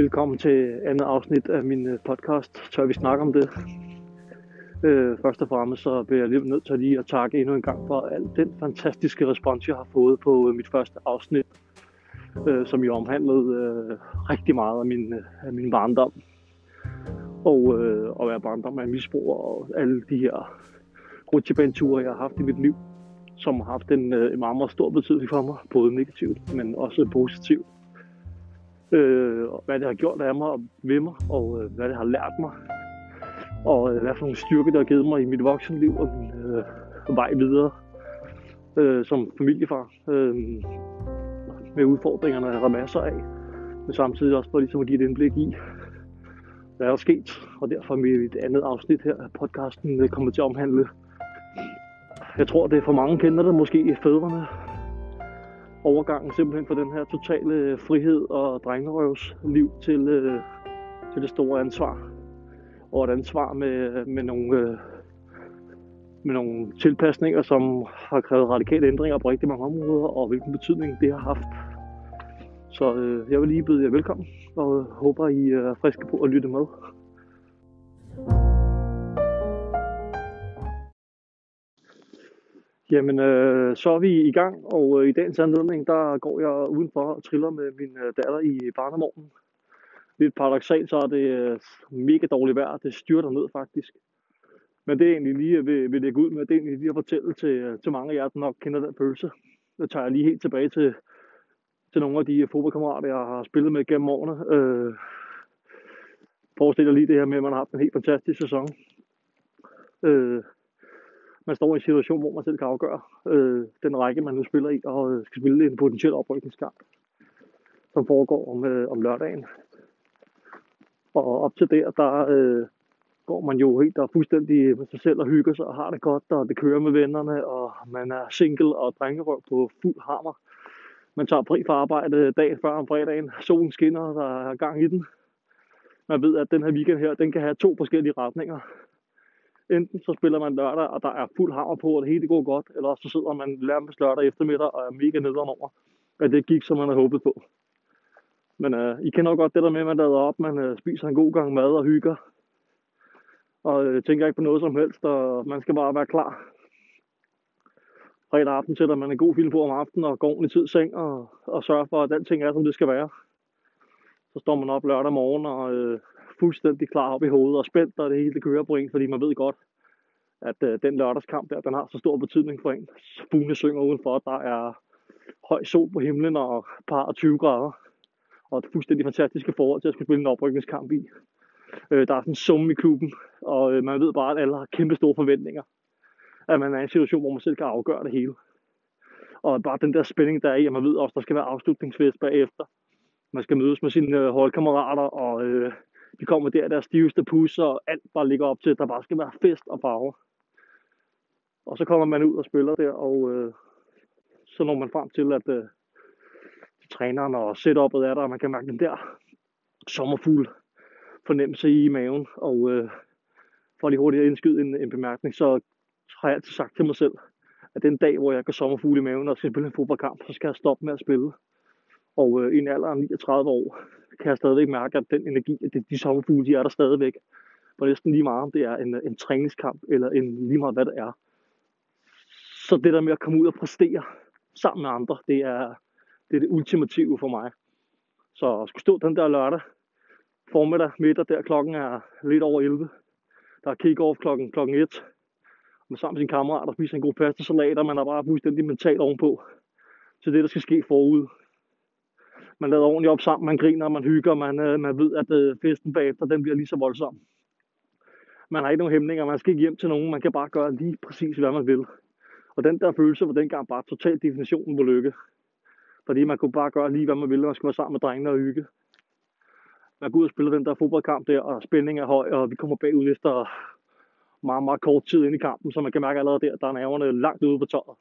Velkommen til andet afsnit af min øh, podcast. Tør vi snakke om det? Øh, først og fremmest så bliver jeg lige nødt til lige at takke endnu en gang for al den fantastiske respons, jeg har fået på øh, mit første afsnit, øh, som jo omhandlede øh, rigtig meget af min, øh, af min barndom. Og øh, at være barndom af misbrug og alle de her rutsjebaneture, jeg har haft i mit liv, som har haft en, øh, en meget, meget stor betydning for mig, både negativt, men også positivt øh, hvad det har gjort af mig og ved mig, og øh, hvad det har lært mig, og øh, hvad for nogle styrke, der har givet mig i mit voksenliv og min øh, vej videre øh, som familiefar. Øh, med udfordringerne er masser af, men samtidig også for ligesom at give et indblik i, hvad der er sket, og derfor mit andet afsnit her af podcasten øh, kommer til at omhandle. Jeg tror, det er for mange kender det måske fædrene, overgangen simpelthen fra den her totale øh, frihed og drengerøvs liv til, øh, til det store ansvar. Og et ansvar med, med nogle, øh, med nogle tilpasninger, som har krævet radikale ændringer på rigtig mange områder, og hvilken betydning det har haft. Så øh, jeg vil lige byde jer velkommen, og håber I er friske på at lytte med. Jamen, øh, så er vi i gang, og øh, i dagens anledning, der går jeg udenfor og triller med min øh, datter i barnemorgen. Lidt paradoxalt, så er det øh, mega dårligt vejr. Det styrter ned faktisk. Men det er egentlig lige vil, vil lægge ud med, det er egentlig lige at fortælle til, øh, til mange af jer, der nok kender den følelse. Det tager jeg lige helt tilbage til, til nogle af de øh, fodboldkammerater, jeg har spillet med gennem årene. Øh, forestil dig lige det her med, at man har haft en helt fantastisk sæson. Øh, man står i en situation, hvor man selv kan afgøre øh, den række, man nu spiller i, og øh, skal spille en potentiel oprykningskamp, som foregår om, øh, om lørdagen. Og op til der, der øh, går man jo helt og fuldstændig med sig selv og hygger sig og har det godt, og det kører med vennerne, og man er single og drengerøv på fuld hammer. Man tager fri fra arbejde dagen før om fredagen. Solen skinner, og der er gang i den. Man ved, at den her weekend her, den kan have to forskellige retninger enten så spiller man lørdag, og der er fuld hammer på, og det hele går godt, eller så sidder man nærmest lørdag eftermiddag og er mega nederen over, at det gik, som man havde håbet på. Men øh, I kender godt det der med, at man lader op, man øh, spiser en god gang mad og hygger, og øh, tænker ikke på noget som helst, og man skal bare være klar. Fredag aften sætter man en god film på om aftenen, og går ordentligt tid seng, og, og sørger for, at alting er, som det skal være. Så står man op lørdag morgen, og øh, fuldstændig klar op i hovedet og spændt, og det hele det kører på en, fordi man ved godt, at øh, den lørdagskamp der, den har så stor betydning for en. Fuglene synger udenfor, der er høj sol på himlen og par 20 grader, og et fuldstændig fantastiske forhold til at skulle spille en oprykningskamp i. Øh, der er sådan en summe i klubben, og øh, man ved bare, at alle har kæmpe store forventninger. At man er i en situation, hvor man selv kan afgøre det hele. Og bare den der spænding, der er i, at man ved også, at der skal være afslutningsfest bagefter. Man skal mødes med sine øh, holdkammerater, og øh, de kommer der, der stiveste pusser, og alt bare ligger op til, at der bare skal være fest og farver. Og så kommer man ud og spiller der, og øh, så når man frem til, at øh, træneren og setupet er der, og man kan mærke den der sommerfugl fornemmelse i maven. Og øh, for lige hurtigt at indskyde en, en bemærkning, så har jeg altid sagt til mig selv, at den dag, hvor jeg går sommerfugle i maven og skal spille en fodboldkamp, så skal jeg stoppe med at spille. Og øh, i en alder af 39 år, kan jeg stadigvæk mærke, at den energi, at de sommerfugle, de er der stadigvæk. Og næsten lige meget, om det er en, en træningskamp, eller en, lige meget hvad det er. Så det der med at komme ud og præstere sammen med andre, det er det, er det ultimative for mig. Så at skulle stå den der lørdag formiddag, middag der, klokken er lidt over 11. Der er kick-off klokken, klokken 1. Man sammen med sin kammerat og spiser en god pasta salat, og man er bare fuldstændig mentalt ovenpå til det, der skal ske forud man lader ordentligt op sammen, man griner, man hygger, man, øh, man ved, at øh, festen bagefter, den bliver lige så voldsom. Man har ikke nogen hæmninger, man skal ikke hjem til nogen, man kan bare gøre lige præcis, hvad man vil. Og den der følelse var dengang bare totalt definitionen på lykke. Fordi man kunne bare gøre lige, hvad man ville, man skulle være sammen med drengene og hygge. Man går ud og spiller den der fodboldkamp der, og spændingen er høj, og vi kommer bagud efter meget, meget kort tid ind i kampen, så man kan mærke allerede der, der er nerverne langt ude på tøjet.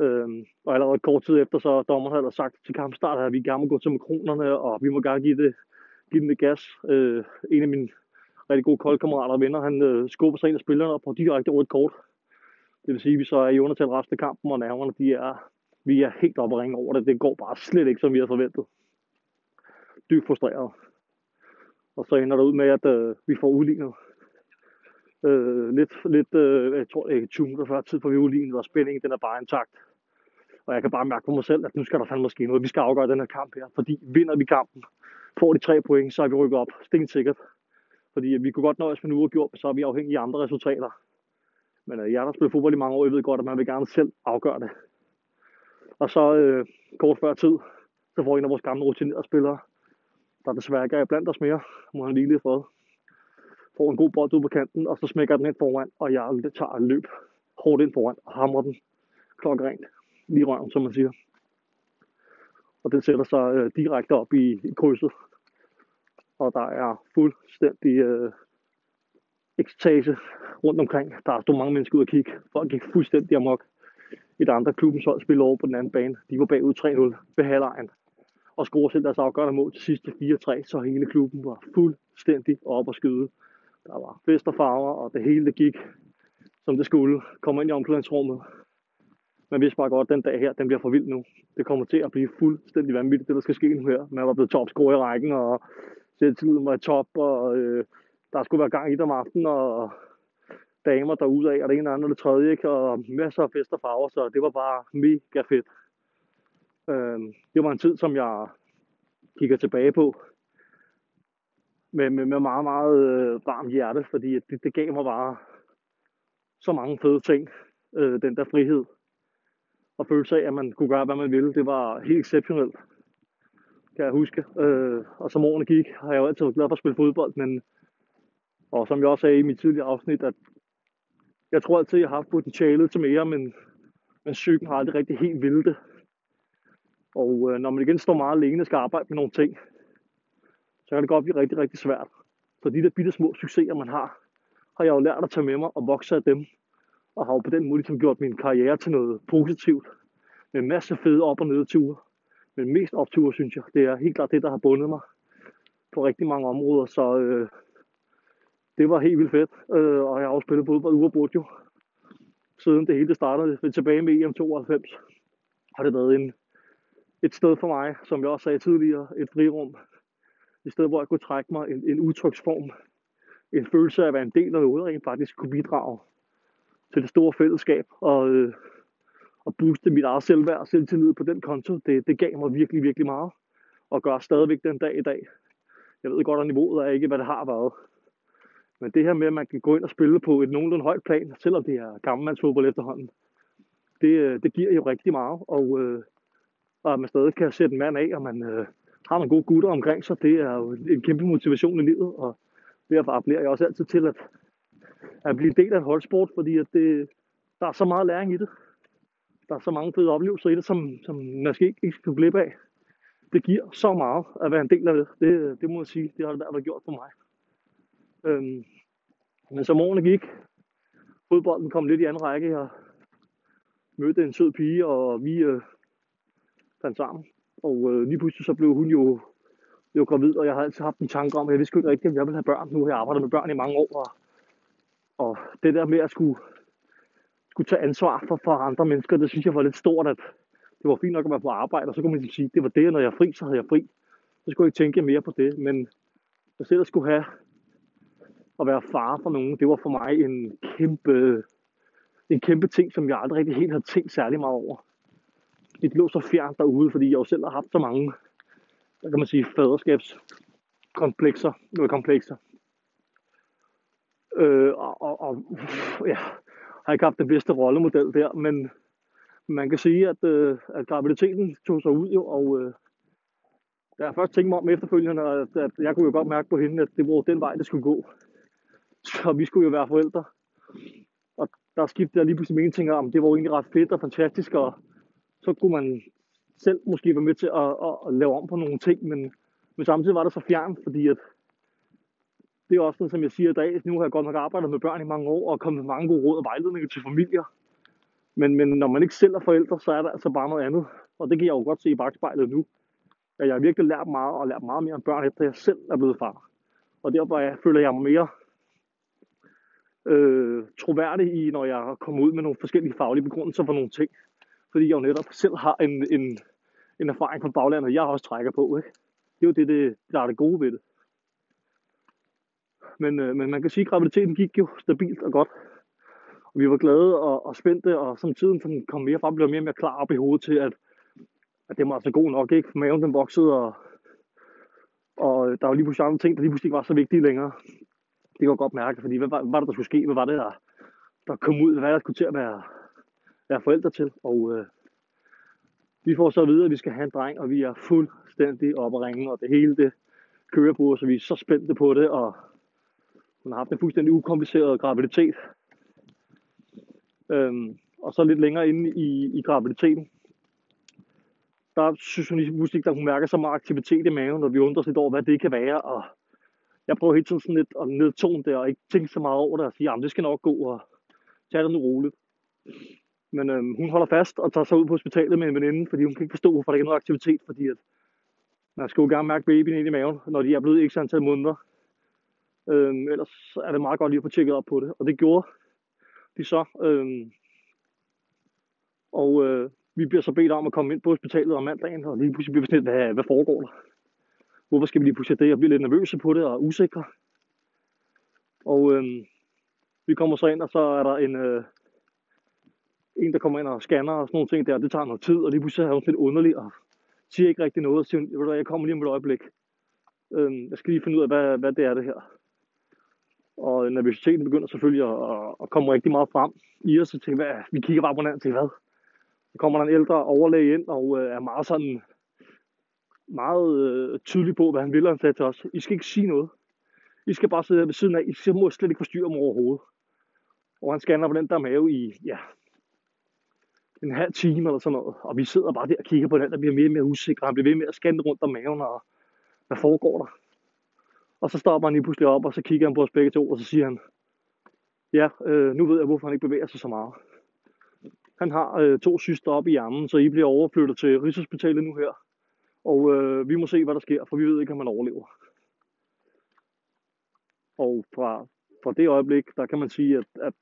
Øhm, og allerede kort tid efter, så dommeren havde sagt til kampstart, at vi gerne må gå til makronerne, og vi må gerne give, det, give dem det gas. Øh, en af mine rigtig gode koldkammerater og venner, han øh, skubber sig ind af spillerne og på direkte rødt kort. Det vil sige, at vi så er i undertal resten af kampen, og nerverne, de er, vi er helt oppe og ringe over det. Det går bare slet ikke, som vi havde forventet. dybt frustreret. Og så ender det ud med, at øh, vi får udlignet. Øh, lidt, lidt øh, jeg tror ikke 20 minutter før tid på violinen, og spændingen den er bare intakt. Og jeg kan bare mærke på mig selv, at nu skal der fandme måske noget. Vi skal afgøre den her kamp her, fordi vinder vi kampen, får de tre point, så er vi rykket op. sikkert. Fordi vi kunne godt nøjes med en uafgjort, så er vi afhængige af andre resultater. Men øh, jeg har spillet fodbold i mange år, jeg ved godt, at man vil gerne selv afgøre det. Og så øh, kort før tid, så får en af vores gamle rutinerede spillere, der desværre ikke er blandt os mere, må han lige lidt fået får en god bold ud på kanten, og så smækker den ind foran, og jeg tager et løb hårdt ind foran og hamrer den klokkerent lige røven, som man siger. Og den sætter sig øh, direkte op i, i krydset. Og der er fuldstændig øh, ekstase rundt omkring. Der stod mange mennesker ud og kigge. Folk gik fuldstændig amok. Et andre klubbens hold spillede over på den anden bane. De var bagud 3-0 ved halvlejen. Og scorede selv deres afgørende mål til sidste 4-3, så hele klubben var fuldstændig op og skyde. Der var fest og farver, og det hele det gik, som det skulle. Kom ind i omklædningsrummet. Man vidste bare godt, at den dag her, den bliver for vild nu. Det kommer til at blive fuldstændig vanvittigt, det der skal ske nu her. Man var blevet topscorer i rækken, og selvtilliden var i top, og øh, der skulle være gang i det om aftenen, og damer derude af, og det ene, andet og det tredje, ikke? og masser af fest og farver, så det var bare mega fedt. Øh, det var en tid, som jeg kigger tilbage på med, med, med meget, meget øh, varmt hjerte, fordi det, det gav mig bare så mange fede ting, øh, den der frihed og følelse af, at man kunne gøre, hvad man ville. Det var helt exceptionelt, kan jeg huske. Øh, og som årene gik, har jeg jo altid været glad for at spille fodbold, men og som jeg også sagde i mit tidligere afsnit, at jeg tror altid, jeg har haft potentialet til mere, men, men psyken har aldrig rigtig helt vildt det. Og øh, når man igen står meget alene og skal arbejde med nogle ting, så kan det godt blive rigtig, rigtig svært. Så de der bitte små succeser, man har, har jeg jo lært at tage med mig og vokse af dem og har jo på den måde ligesom gjort min karriere til noget positivt. Med en masse fede op- og nedture. Men mest opture, synes jeg, det er helt klart det, der har bundet mig på rigtig mange områder. Så øh, det var helt vildt fedt. Øh, og jeg har også spillet fodbold uafbrudt jo. Siden det hele startede tilbage med EM92, har det været en, et sted for mig, som jeg også sagde tidligere, et frirum. Et sted, hvor jeg kunne trække mig en, en udtryksform. En følelse af at være en del af noget, og rent faktisk kunne bidrage til det store fællesskab og, øh, og booste mit eget selvværd og selvtillid på den konto. Det, det gav mig virkelig, virkelig meget og gør stadigvæk den dag i dag. Jeg ved godt, at niveauet er ikke, hvad det har været. Men det her med, at man kan gå ind og spille på et nogenlunde højt plan, selvom det er gammelmandsfodbold efterhånden, det, øh, det giver jo rigtig meget. Og, øh, og at man stadig kan sætte en mand af, og man øh, har nogle gode gutter omkring sig, det er jo en kæmpe motivation i livet. Og derfor appellerer jeg også altid til, at at blive en del af en holdsport, fordi at det, der er så meget læring i det. Der er så mange fede oplevelser i det, som, som man skal ikke, ikke skal glip af. Det giver så meget at være en del af det. Det, det må jeg sige, det har det været gjort for mig. Øhm, men som årene gik, fodbolden kom lidt i anden række. Jeg mødte en sød pige, og vi øh, fandt sammen. Og øh, lige pludselig så blev hun jo, jo gravid, og jeg har altid haft en tanke om, at jeg vidste ikke rigtigt, om jeg ville have børn. Nu har jeg arbejdet med børn i mange år, og og det der med at skulle, skulle tage ansvar for, for andre mennesker, det synes jeg var lidt stort, at det var fint nok at være på arbejde, og så kunne man ligesom sige, det var det, når jeg er fri, så havde jeg fri. Så skulle jeg ikke tænke mere på det, men jeg selv skulle have at være far for nogen, det var for mig en kæmpe, en kæmpe ting, som jeg aldrig rigtig helt havde tænkt særlig meget over. Det lå så fjernt derude, fordi jeg jo selv har haft så mange, der kan man sige, faderskabskomplekser, eller komplekser. Øh, og, og, og ja, har ikke haft den bedste rollemodel der, men man kan sige, at, øh, at graviditeten tog sig ud jo, og øh, da jeg først tænkte mig om efterfølgende, at, at jeg kunne jo godt mærke på hende, at det var den vej, det skulle gå. Så vi skulle jo være forældre. Og der skiftede jeg lige pludselig mening tænker, om det var jo egentlig ret fedt og fantastisk, og så kunne man selv måske være med til at, at, at lave om på nogle ting, men, men samtidig var det så fjern, fordi at det er også noget, som jeg siger i dag. Nu har jeg godt nok arbejdet med børn i mange år, og kommet med mange gode råd og vejledninger til familier. Men, men når man ikke selv er forældre, så er der altså bare noget andet. Og det kan jeg jo godt se i bagspejlet nu. At jeg har virkelig lært meget, og lært meget mere om børn, efter jeg selv er blevet far. Og derfor jeg, føler jeg mig mere øh, troværdig i, når jeg kommer ud med nogle forskellige faglige begrundelser for nogle ting. Fordi jeg jo netop selv har en, en, en erfaring fra baglandet, jeg også trækker på. Ikke? Det er jo det, det, der er det gode ved det. Men, øh, men man kan sige, at graviditeten gik jo stabilt og godt. Og vi var glade og, og spændte, og som tiden sådan kom mere frem, blev mere og mere klar op i hovedet til, at, at det var altså god nok, ikke? For maven den voksede, og, og der var lige pludselig andre ting, der lige pludselig ikke var så vigtige længere. Det kan jeg godt mærke, fordi hvad var, hvad var det, der skulle ske? Hvad var det, der, der kom ud? Hvad der skulle til at være, være forældre til? Og øh, vi får så at vide, at vi skal have en dreng, og vi er fuldstændig op at ringe, og det hele det kører på, så vi er så spændte på det, og hun har haft en fuldstændig ukompliceret graviditet. Øhm, og så lidt længere inde i, i graviditeten, der synes hun lige pludselig, at hun mærker så meget aktivitet i maven, og vi undrer os lidt over, hvad det kan være. Og jeg prøver hele tiden sådan lidt at nedtone det, og ikke tænke så meget over det, og sige, at det skal nok gå, og tage det nu roligt. Men øhm, hun holder fast og tager sig ud på hospitalet med en veninde, fordi hun kan ikke forstå, hvorfor der ikke er noget aktivitet, fordi at man skal jo gerne mærke babyen ind i maven, når de er blevet ikke så antal måneder. Øhm, ellers er det meget godt lige at få tjekket op på det, og det gjorde de så. Øhm, og øh, vi bliver så bedt om at komme ind på hospitalet om mandagen, og lige pludselig bliver vi sådan lidt, hvad, hvad foregår der? Hvorfor skal vi lige pludselig det? Jeg bliver lidt nervøse på det og usikre. Og øhm, vi kommer så ind, og så er der en, øh, en, der kommer ind og scanner og sådan nogle ting der. Det tager noget tid, og lige pludselig er hun lidt underlig og siger ikke rigtig noget. og siger hun, jeg kommer lige om et øjeblik. Øhm, jeg skal lige finde ud af, hvad, hvad det er det her. Og nervøsiteten begynder selvfølgelig at, at komme rigtig meget frem i os. Så tænker, hvad, vi kigger bare på hinanden til hvad? Så kommer der en ældre overlæge ind og øh, er meget sådan meget øh, tydelig på, hvad han vil, han sagde til os. I skal ikke sige noget. I skal bare sidde ved siden af. I må slet ikke forstyrre mig overhovedet. Og han scanner på den der mave i, ja, en halv time eller sådan noget. Og vi sidder bare der og kigger på den, der bliver mere og mere usikre, Han bliver ved med at scanne rundt om maven, og hvad foregår der? Og så stopper han lige pludselig op, og så kigger han på os begge to, og så siger han, ja, øh, nu ved jeg, hvorfor han ikke bevæger sig så meget. Han har øh, to syster op i hjernen, så I bliver overflyttet til Rigshospitalet nu her. Og øh, vi må se, hvad der sker, for vi ved ikke, om man overlever. Og fra, fra det øjeblik, der kan man sige, at, at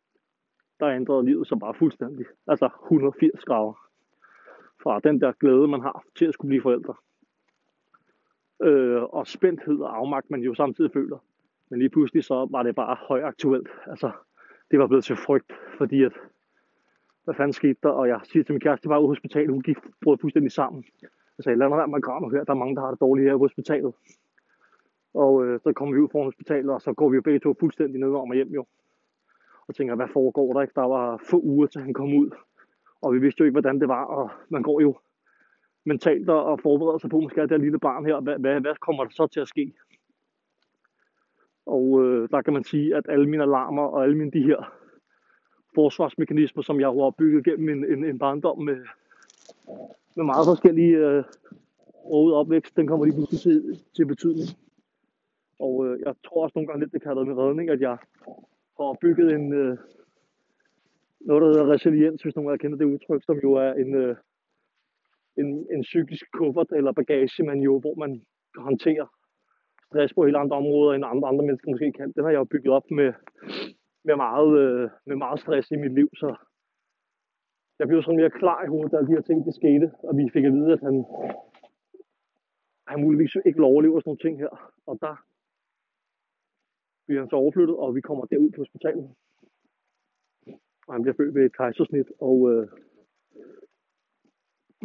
der ændrede livet så bare fuldstændig. Altså 180 grader. Fra den der glæde, man har til at skulle blive forældre. Øh, og spændthed og afmagt, man jo samtidig føler. Men lige pludselig så var det bare højaktuelt. Altså, det var blevet til frygt, fordi at, hvad fanden skete der? Og jeg siger til min kæreste, var ude på hospitalet, hun gik brød fuldstændig sammen. Jeg sagde, lad mig være med at her, der er mange, der har det dårligt her på hospitalet. Og øh, så kommer vi ud fra hospitalet, og så går vi jo begge to fuldstændig ned om og hjem jo. Og tænker, hvad foregår der ikke? Der var få uger til han kom ud. Og vi vidste jo ikke, hvordan det var, og man går jo mentalt og forbereder sig på, måske det her lille barn her, hvad, hvad, hvad kommer der så til at ske? Og øh, der kan man sige, at alle mine alarmer og alle mine de her forsvarsmekanismer, som jeg har opbygget gennem en, en, en barndom med, med meget forskellige øh, og opvækst, den kommer lige pludselig til, til betydning. Og øh, jeg tror også nogle gange lidt, det kan have været med redning, at jeg og bygget en, øh, noget, der hedder resiliens, hvis nogen af kender det udtryk, som jo er en, øh, en, en psykisk kuffert eller bagage, man jo, hvor man håndterer stress på helt andre områder, end andre, andre mennesker måske kan. Den har jeg jo bygget op med, med, meget, øh, med meget stress i mit liv, så jeg blev sådan mere klar i hovedet, da de her ting det skete, og vi fik at vide, at han, han muligvis ikke vil overleve sådan nogle ting her. Og der bliver han så overflyttet, og vi kommer derud på hospitalet. Og han bliver født ved et kejsersnit, og øh,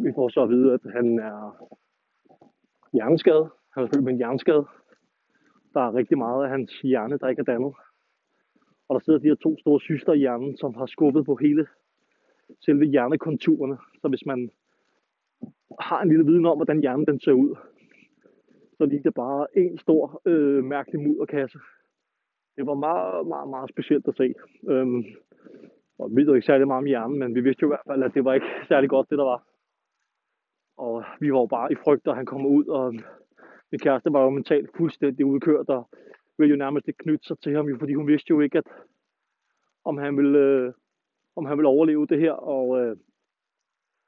vi får så at vide, at han er hjerneskadet. Han er født med en hjerneskade. Der er rigtig meget af hans hjerne, der ikke er dannet. Og der sidder de her to store syster i hjernen, som har skubbet på hele selve hjernekonturerne. Så hvis man har en lille viden om, hvordan hjernen den ser ud, så lige det bare en stor øh, mærkelig mudderkasse. Det var meget, meget, meget specielt at se. Øhm, og vi ved ikke særlig meget om hjernen, men vi vidste jo i hvert fald, at det var ikke særlig godt, det der var. Og vi var jo bare i frygt, og han kom ud, og min kæreste var jo mentalt fuldstændig udkørt, og ville jo nærmest ikke knytte sig til ham, fordi hun vidste jo ikke, at om han ville, øh, om han ville overleve det her. Og øh,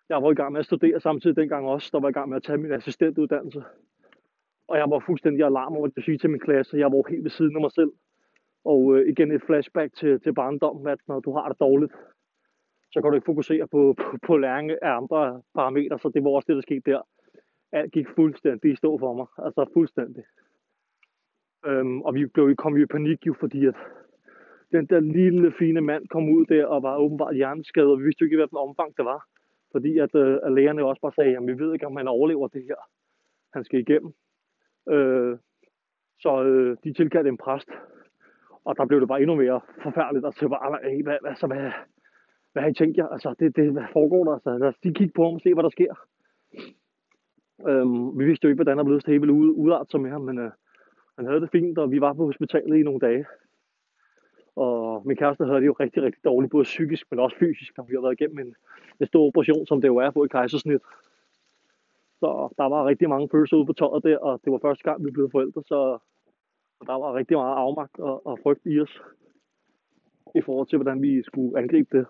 jeg var i gang med at studere samtidig dengang også, der var i gang med at tage min assistentuddannelse. Og jeg var fuldstændig alarm over det sige til min klasse. Jeg var helt ved siden af mig selv. Og øh, igen et flashback til, til barndommen, at når du har det dårligt, så kan du ikke fokusere på, på, på læring af andre parametre, så det var også det, der skete der. alt gik fuldstændig i stå for mig. Altså fuldstændig. Øhm, og vi blev, kom jo i panik jo, fordi at den der lille fine mand kom ud der og var åbenbart hjerneskadet, og vi vidste jo ikke, hvilken omfang det var. Fordi at, øh, at lægerne også bare sagde, at vi ved ikke, om han overlever det her. Han skal igennem. Øh, så øh, de tilkaldte en præst, og der blev det bare endnu mere forfærdeligt. Altså, og så var hey, hvad, hvad, så hvad, hvad har I tænkt jer? Altså, det, det, hvad foregår der? Altså, lad os lige kigge på ham og se, hvad der sker. Øhm, vi vidste jo ikke, hvordan der blev det ude, ud, udart som her, men øh, han havde det fint, og vi var på hospitalet i nogle dage. Og min kæreste havde det jo rigtig, rigtig dårligt, både psykisk, men også fysisk, når vi har været igennem en, en stor operation, som det jo er på et kejsersnit. Så der var rigtig mange følelser ude på tøjet der, og det var første gang, vi blev forældre, så der var rigtig meget afmagt og, og frygt i os, i forhold til, hvordan vi skulle angribe det.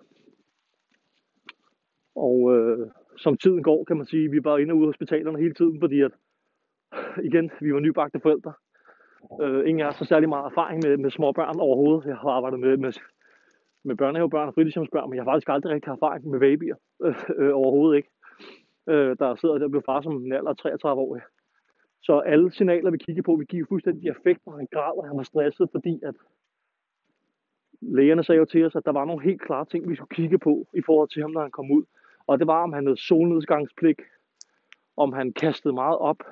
Og øh, som tiden går, kan man sige, vi var inde og ude af hospitalerne hele tiden, fordi at, igen, vi var nybagte forældre. Øh, ingen af os har særlig meget erfaring med, med småbørn overhovedet. Jeg har arbejdet med, med, med børnehavebørn og fritidshjemsbørn, men jeg har faktisk aldrig rigtig erfaring med babyer. Øh, øh, overhovedet ikke. Øh, der sidder der og bliver far som en alder 33 år. Så alle signaler, vi kigger på, vi giver fuldstændig effekt, når han græder, han var stresset, fordi at lægerne sagde jo til os, at der var nogle helt klare ting, vi skulle kigge på i forhold til ham, når han kom ud. Og det var, om han havde solnedgangsplik, om han kastede meget op,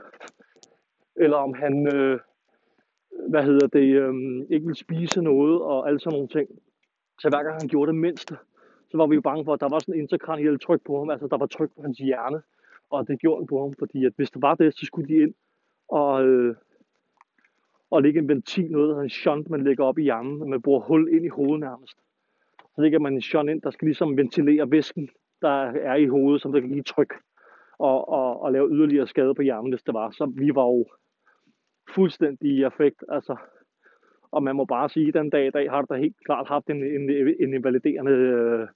eller om han, øh, hvad hedder det, øh, ikke ville spise noget, og alle sådan nogle ting. Så hver gang han gjorde det mindste, så var vi jo bange for, at der var sådan en interkraniel tryk på ham, altså der var tryk på hans hjerne, og det gjorde han på ham, fordi at hvis der var det, så skulle de ind og, øh, og lægge en ventil, noget der hedder en shunt, man lægger op i hjernen, man bruger hul ind i hovedet nærmest. Så lægger man en shunt ind, der skal ligesom ventilere væsken, der er i hovedet, som der kan give tryk og, og, og lave yderligere skade på hjernen, hvis det var. Så vi var jo fuldstændig i effekt. Altså, og man må bare sige, at den dag i dag har det da helt klart haft en, en, en invaliderende øh,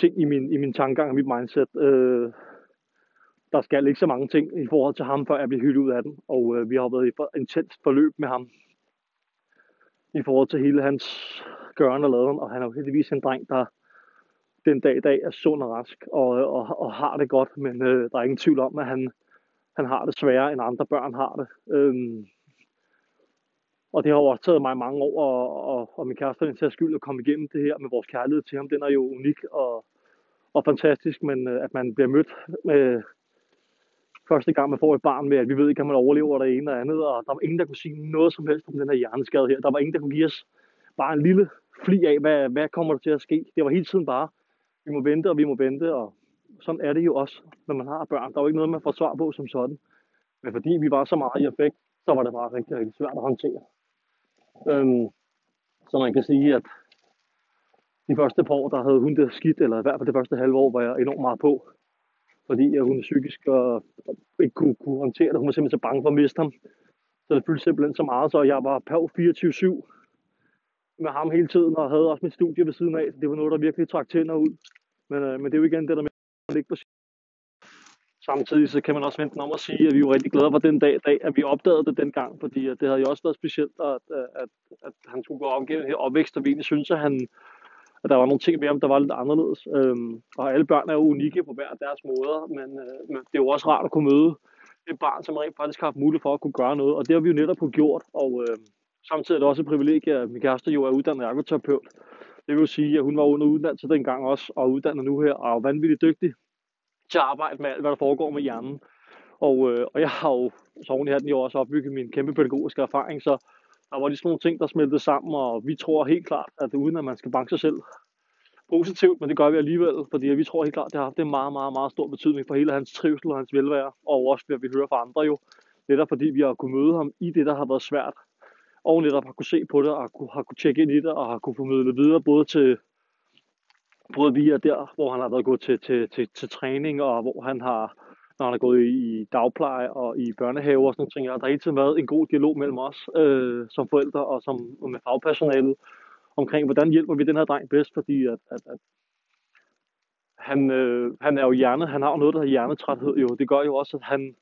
ting i min, i min tankegang og mit mindset. Øh, der skal ikke så mange ting i forhold til ham, før jeg bliver hyldet ud af den. Og øh, vi har været i et intenst forløb med ham i forhold til hele hans gøren og laden. Og han er jo heldigvis en dreng, der den dag i dag er sund og rask og, og, og har det godt. Men øh, der er ingen tvivl om, at han, han har det sværere, end andre børn har det. Øhm, og det har jo også taget mig mange år, og, og, og min kæreste til skyld at komme igennem det her med vores kærlighed til ham. Den er jo unik og, og fantastisk, men øh, at man bliver mødt med første gang, man får et barn med, at vi ved ikke, om man overlever det ene eller andet, og der var ingen, der kunne sige noget som helst om den her hjerneskade her. Der var ingen, der kunne give os bare en lille fli af, hvad, hvad kommer der til at ske. Det var hele tiden bare, vi må vente, og vi må vente, og sådan er det jo også, når man har børn. Der er jo ikke noget, man får svar på som sådan. Men fordi vi var så meget i effekt, så var det bare rigtig, rigtig svært at håndtere. Øhm, så man kan sige, at de første par år, der havde hun det skidt, eller i hvert fald det første halve år, var jeg enormt meget på. Fordi hun psykisk og ikke kunne, kunne håndtere det. Hun var simpelthen så bange for at miste ham. Så det fyldte simpelthen så meget, så jeg var på 24-7 med ham hele tiden, og havde også mit studie ved siden af. Så det var noget, der virkelig trak tænder ud. Men, øh, men det er jo igen det der med at ligge på Samtidig så kan man også vente om at sige, at vi var rigtig glade for den dag, dag at vi opdagede det dengang, fordi øh, det havde jo også været specielt, at, øh, at, at han skulle gå op gennem her opvækst, og vi egentlig synes, at, han, at der var nogle ting ved ham, der var lidt anderledes. Øhm, og alle børn er jo unikke på hver deres måder, men, øh, men det er jo også rart at kunne møde et barn, som rent faktisk har haft mulighed for at kunne gøre noget, og det har vi jo netop gjort, og øh, samtidig er det også et privilegie, at min kæreste jo er uddannet ergoterapeut. Det vil sige, at hun var under uddannelse dengang også, og uddannet nu her, og er vanvittigt dygtig til at arbejde med alt, hvad der foregår med hjernen. Og, øh, og jeg har jo, så oven i hatten jo også opbygget min kæmpe pædagogiske erfaring, så der var lige sådan nogle ting, der smeltede sammen, og vi tror helt klart, at uden at man skal banke sig selv positivt, men det gør vi alligevel, fordi vi tror helt klart, at det har haft en meget, meget, meget stor betydning for hele hans trivsel og hans velvære, og også hvad vi hører fra andre jo, netop fordi vi har kunnet møde ham i det, der har været svært, og netop har kunne se på det, og har kunne, har kunne tjekke ind i det, og har kunne formidle videre, både til både via der, hvor han har været gået til, til, til, til træning, og hvor han har, når han har gået i dagpleje og i børnehave og sådan noget ting. Og der har hele tiden været en god dialog mellem os øh, som forældre og som og med fagpersonalet omkring, hvordan hjælper vi den her dreng bedst, fordi at, at, at han, øh, han er jo hjerne, han har jo noget, der hedder hjernetræthed jo. Det gør jo også, at han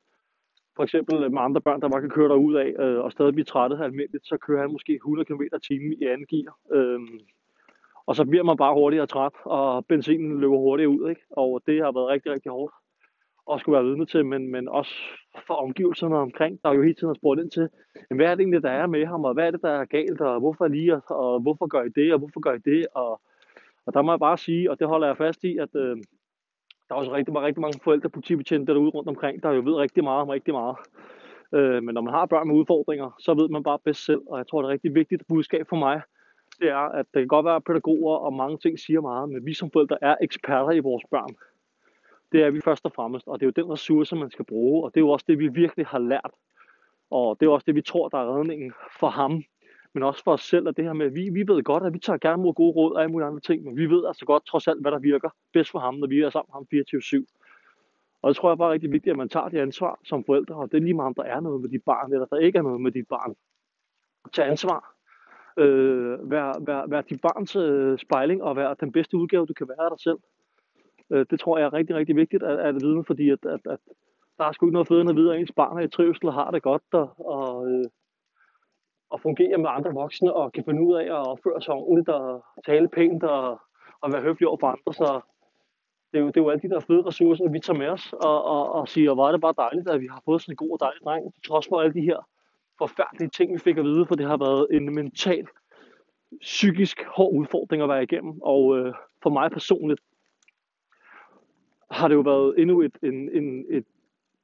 for eksempel med andre børn, der bare kan køre derud af øh, og stadig blive trættet almindeligt, så kører han måske 100 km t i anden gear. Øh, og så bliver man bare hurtigere træt, og benzinen løber hurtigere ud, ikke? Og det har været rigtig, rigtig hårdt og skulle være vidne til, men, men også for omgivelserne omkring, der jo hele tiden har spurgt ind til, jamen, hvad er det egentlig, der er med ham, og hvad er det, der er galt, og hvorfor lige, og, og hvorfor gør I det, og hvorfor gør I det, og, og der må jeg bare sige, og det holder jeg fast i, at øh, der er også rigtig, rigtig mange forældre politibetjente derude rundt omkring, der jo ved rigtig meget om rigtig meget. Øh, men når man har børn med udfordringer, så ved man bare bedst selv, og jeg tror, det er rigtig vigtigt budskab for mig, det er, at det kan godt være pædagoger og mange ting siger meget, men vi som forældre er eksperter i vores børn. Det er vi først og fremmest, og det er jo den ressource, man skal bruge, og det er jo også det, vi virkelig har lært. Og det er også det, vi tror, der er redningen for ham, men også for os selv, at det her med, at vi, vi ved godt, at vi tager gerne mod gode råd og alle mulige andre ting, men vi ved altså godt trods alt, hvad der virker bedst for ham, når vi er sammen med ham 24-7. Og det tror jeg bare er rigtig vigtigt, at man tager det ansvar som forældre, og det er lige meget, om der er noget med dit barn, eller der ikke er noget med dit barn. Tag ansvar. Øh, vær, vær, vær dit barns øh, spejling, og vær den bedste udgave, du kan være af dig selv. Øh, det tror jeg er rigtig, rigtig vigtigt at, at vide, fordi at, at, at der er sgu ikke noget federe end at vide, at ens barn er i trivsel og har det godt, og, og, øh, og fungerer med andre voksne, og kan finde ud af at opføre sig ordentligt, og tale pænt, og, og være høflig over for andre. Så det er, jo, det er jo alle de der fede ressourcer, vi tager med os, og, og, og siger, hvor er det bare dejligt, at vi har fået sådan en god og dejlig dreng, trods for alle de her forfærdelige ting, vi fik at vide, for det har været en mental, psykisk hård udfordring at være igennem. Og øh, for mig personligt har det jo været endnu et, en, en, et,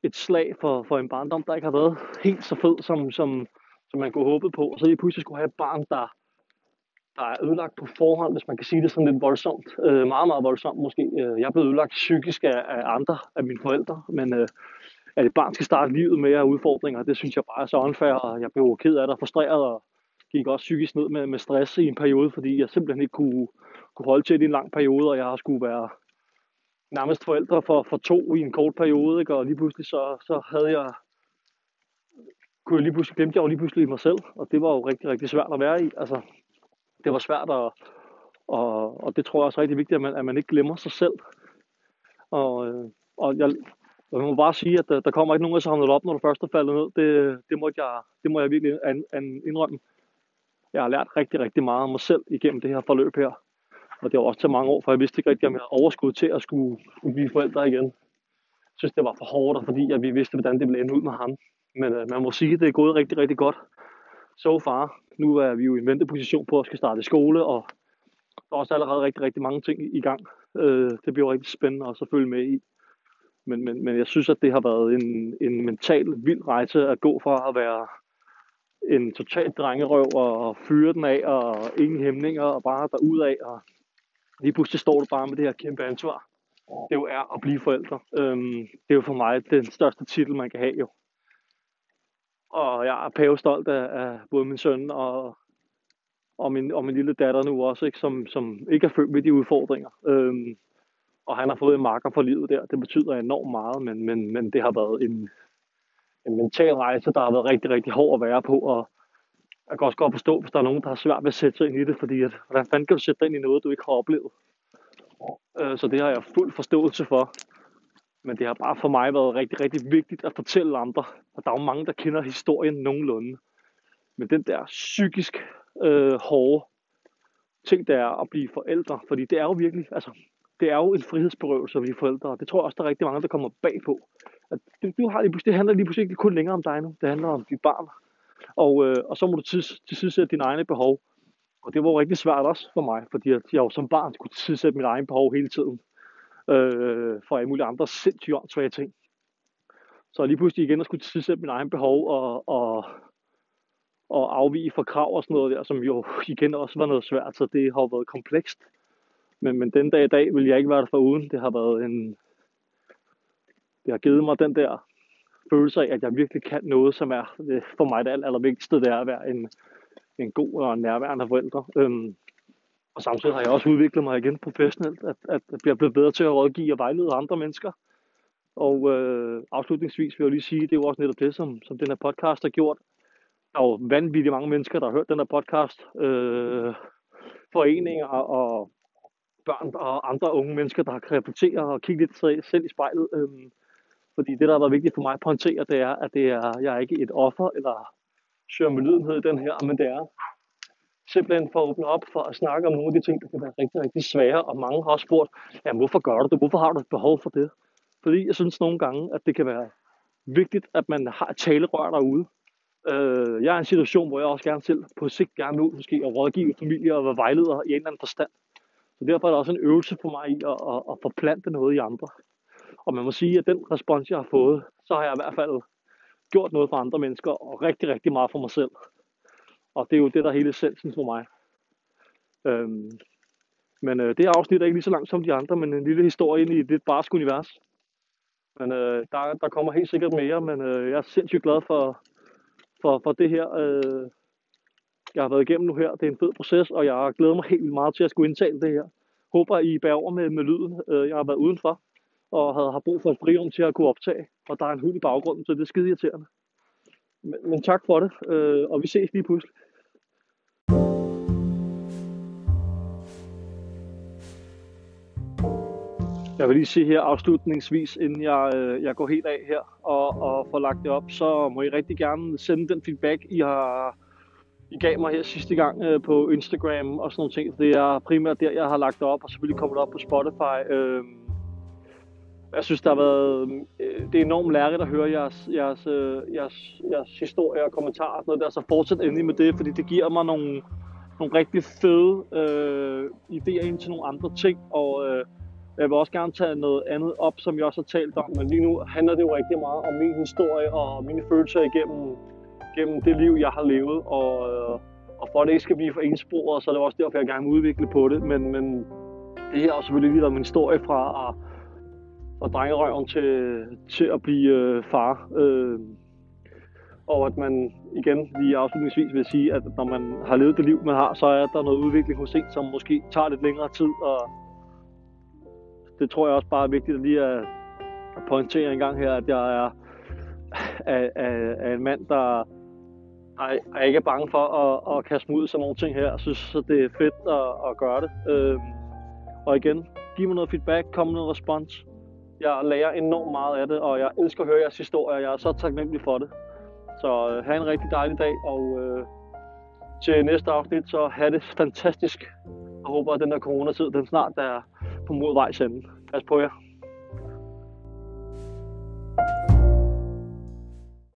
et slag for, for en barndom, der ikke har været helt så fed, som, som, som man kunne håbe på. Og så lige pludselig skulle have et barn, der, der er ødelagt på forhånd, hvis man kan sige det sådan lidt voldsomt. Øh, meget, meget voldsomt måske. Øh, jeg er blevet ødelagt psykisk af, af andre, af mine forældre, men øh, at et barn skal starte livet med af udfordringer, det synes jeg bare er så unfair, og jeg blev ked af det og frustreret, og gik også psykisk ned med, med stress i en periode, fordi jeg simpelthen ikke kunne, kunne holde til det i en lang periode, og jeg har skulle være nærmest forældre for, for to i en kort periode, ikke? og lige pludselig så, så havde jeg, kunne jeg lige pludselig, glemte jeg jo lige pludselig mig selv, og det var jo rigtig, rigtig svært at være i. Altså, det var svært at, og, og det tror jeg også er rigtig vigtigt, at man, at man ikke glemmer sig selv. Og, øh, og jeg, jeg må bare sige, at der, der kommer ikke nogen, der samler op, når du først er faldet ned. Det, det, må, jeg, det må jeg virkelig an, an, indrømme. Jeg har lært rigtig, rigtig meget om mig selv igennem det her forløb her. Og det var også til mange år, for jeg vidste ikke rigtig, om jeg havde overskud til at skulle, blive forældre igen. Jeg synes, det var for hårdt, fordi at vi vidste, hvordan det ville ende ud med ham. Men øh, man må sige, at det er gået rigtig, rigtig godt. So far. Nu er vi jo i en venteposition på at skal starte skole, og der er også allerede rigtig, rigtig mange ting i gang. Øh, det bliver rigtig spændende at følge med i. Men, men, men jeg synes, at det har været en, en mental vild rejse at gå fra at være en total drengerøv og fyre den af, og ingen hæmninger, og bare af og lige pludselig står du bare med det her kæmpe ansvar. Det jo er at blive forældre. Øhm, det er jo for mig den største titel, man kan have jo. Og jeg er pavestolt af, af både min søn og, og, min, og min lille datter nu også, ikke, som, som ikke er født med de udfordringer. Øhm, og han har fået en marker for livet der. Det betyder enormt meget, men, men, men det har været en, en mental rejse, der har været rigtig, rigtig hård at være på, og jeg kan også godt forstå, hvis der er nogen, der har svært ved at sætte sig ind i det, fordi at, hvordan fanden kan du sætte dig ind i noget, du ikke har oplevet? Øh, så det har jeg fuld forståelse for. Men det har bare for mig været rigtig, rigtig vigtigt at fortælle andre. Og der er jo mange, der kender historien nogenlunde. Men den der psykisk øh, hårde ting, der er at blive forældre. Fordi det er jo virkelig, altså, det er jo en frihedsberøvelse at blive forældre. Og det tror jeg også, der er rigtig mange, der kommer bag på. At du, du har lige det handler lige pludselig ikke kun længere om dig nu. Det handler om dit barn. Og, øh, og så må du tilsidesætte dine egne behov. Og det var rigtig svært også for mig, fordi jeg jo som barn skulle tilsidesætte mine egne behov hele tiden. Øh, for alle mulige andre sindssygt åndssvage ting. Så lige pludselig igen at skulle tilsidesætte mine egne behov og, og, og afvige fra krav og sådan noget der, som jo igen også var noget svært, så det har været komplekst. Men, men den dag i dag vil jeg ikke være der for uden. Det har været en... Det har givet mig den der følelse af, at jeg virkelig kan noget, som er øh, for mig det aller, allervigtigste, det er at være en, en god og nærværende forældre. Øhm, og samtidig har jeg også udviklet mig igen professionelt, at, at jeg bliver bedre til at rådgive og vejlede andre mennesker. Og øh, afslutningsvis vil jeg lige sige, det er jo også netop det, som, som den her podcast har gjort. Der er jo vanvittigt mange mennesker, der har hørt den her podcast. Øh, foreninger og børn og andre unge mennesker, der har reflekteret og kigget lidt selv i spejlet. Øh, fordi det, der har været vigtigt for mig at pointere, det er, at det er, jeg er ikke et offer eller søger med lydenhed i den her, men det er simpelthen for at åbne op for at snakke om nogle af de ting, der kan være rigtig, rigtig svære. Og mange har også spurgt, ja, hvorfor gør du det? Hvorfor har du et behov for det? Fordi jeg synes nogle gange, at det kan være vigtigt, at man har et talerør derude. Øh, jeg er i en situation, hvor jeg også gerne selv på sigt gerne ud måske at rådgive familier og være vejleder i en eller anden forstand. Så derfor er der også en øvelse for mig i at, at, at forplante noget i andre. Og man må sige, at den respons, jeg har fået, så har jeg i hvert fald gjort noget for andre mennesker, og rigtig, rigtig meget for mig selv. Og det er jo det, der er hele essensen for mig. Øhm, men øh, det afsnit er ikke lige så langt som de andre, men en lille historie ind i et lidt barsk univers. Men øh, der, der kommer helt sikkert mere, men øh, jeg er sindssygt glad for, for, for det her, øh, jeg har været igennem nu her. Det er en fed proces, og jeg glæder mig helt meget til at skulle indtale det her. Håber, I bærer over med, med lyden. Øh, jeg har været udenfor, og havde, har brug for et frirum til at kunne optage. Og der er en hund i baggrunden, så det er skide irriterende. Men, men tak for det, øh, og vi ses lige pludselig. Jeg vil lige se her afslutningsvis, inden jeg, øh, jeg går helt af her og, og får lagt det op, så må I rigtig gerne sende den feedback, I har I gav mig her sidste gang øh, på Instagram og sådan nogle ting. Det er primært der, jeg har lagt det op, og selvfølgelig kommer det op på Spotify. Øh, jeg synes, der har været, øh, det er enormt lærerigt at høre jeres, jeres, øh, jeres, jeres historie og kommentarer og sådan noget der, så fortsæt endelig med det, fordi det giver mig nogle, nogle rigtig fede øh, idéer ind til nogle andre ting, og øh, jeg vil også gerne tage noget andet op, som jeg også har talt om, men lige nu handler det jo rigtig meget om min historie og mine følelser igennem gennem det liv, jeg har levet, og, øh, og for at det ikke skal blive for ensporet, så er det også derfor, jeg gerne vil udvikle på det, men, men det her er selvfølgelig lige min historie fra at, og drengerøven til, til at blive øh, far. Øh, og at man igen lige afslutningsvis vil sige, at når man har levet det liv, man har, så er der noget udvikling hos en, som måske tager lidt længere tid, og det tror jeg også bare er vigtigt at lige at, pointere en gang her, at jeg er, er, er, er en mand, der er, er ikke bange for at, at kaste mig ud sådan nogle ting her. Jeg synes, at det er fedt at, at gøre det. Øh, og igen, giv mig noget feedback, kom med noget respons. Jeg lærer enormt meget af det, og jeg elsker at høre jeres historier. Jeg er så taknemmelig for det. Så øh, have en rigtig dejlig dag, og øh, til næste afsnit, så have det fantastisk. Jeg håber, at den der coronatid, den snart er på modvejs ende. Pas på jer.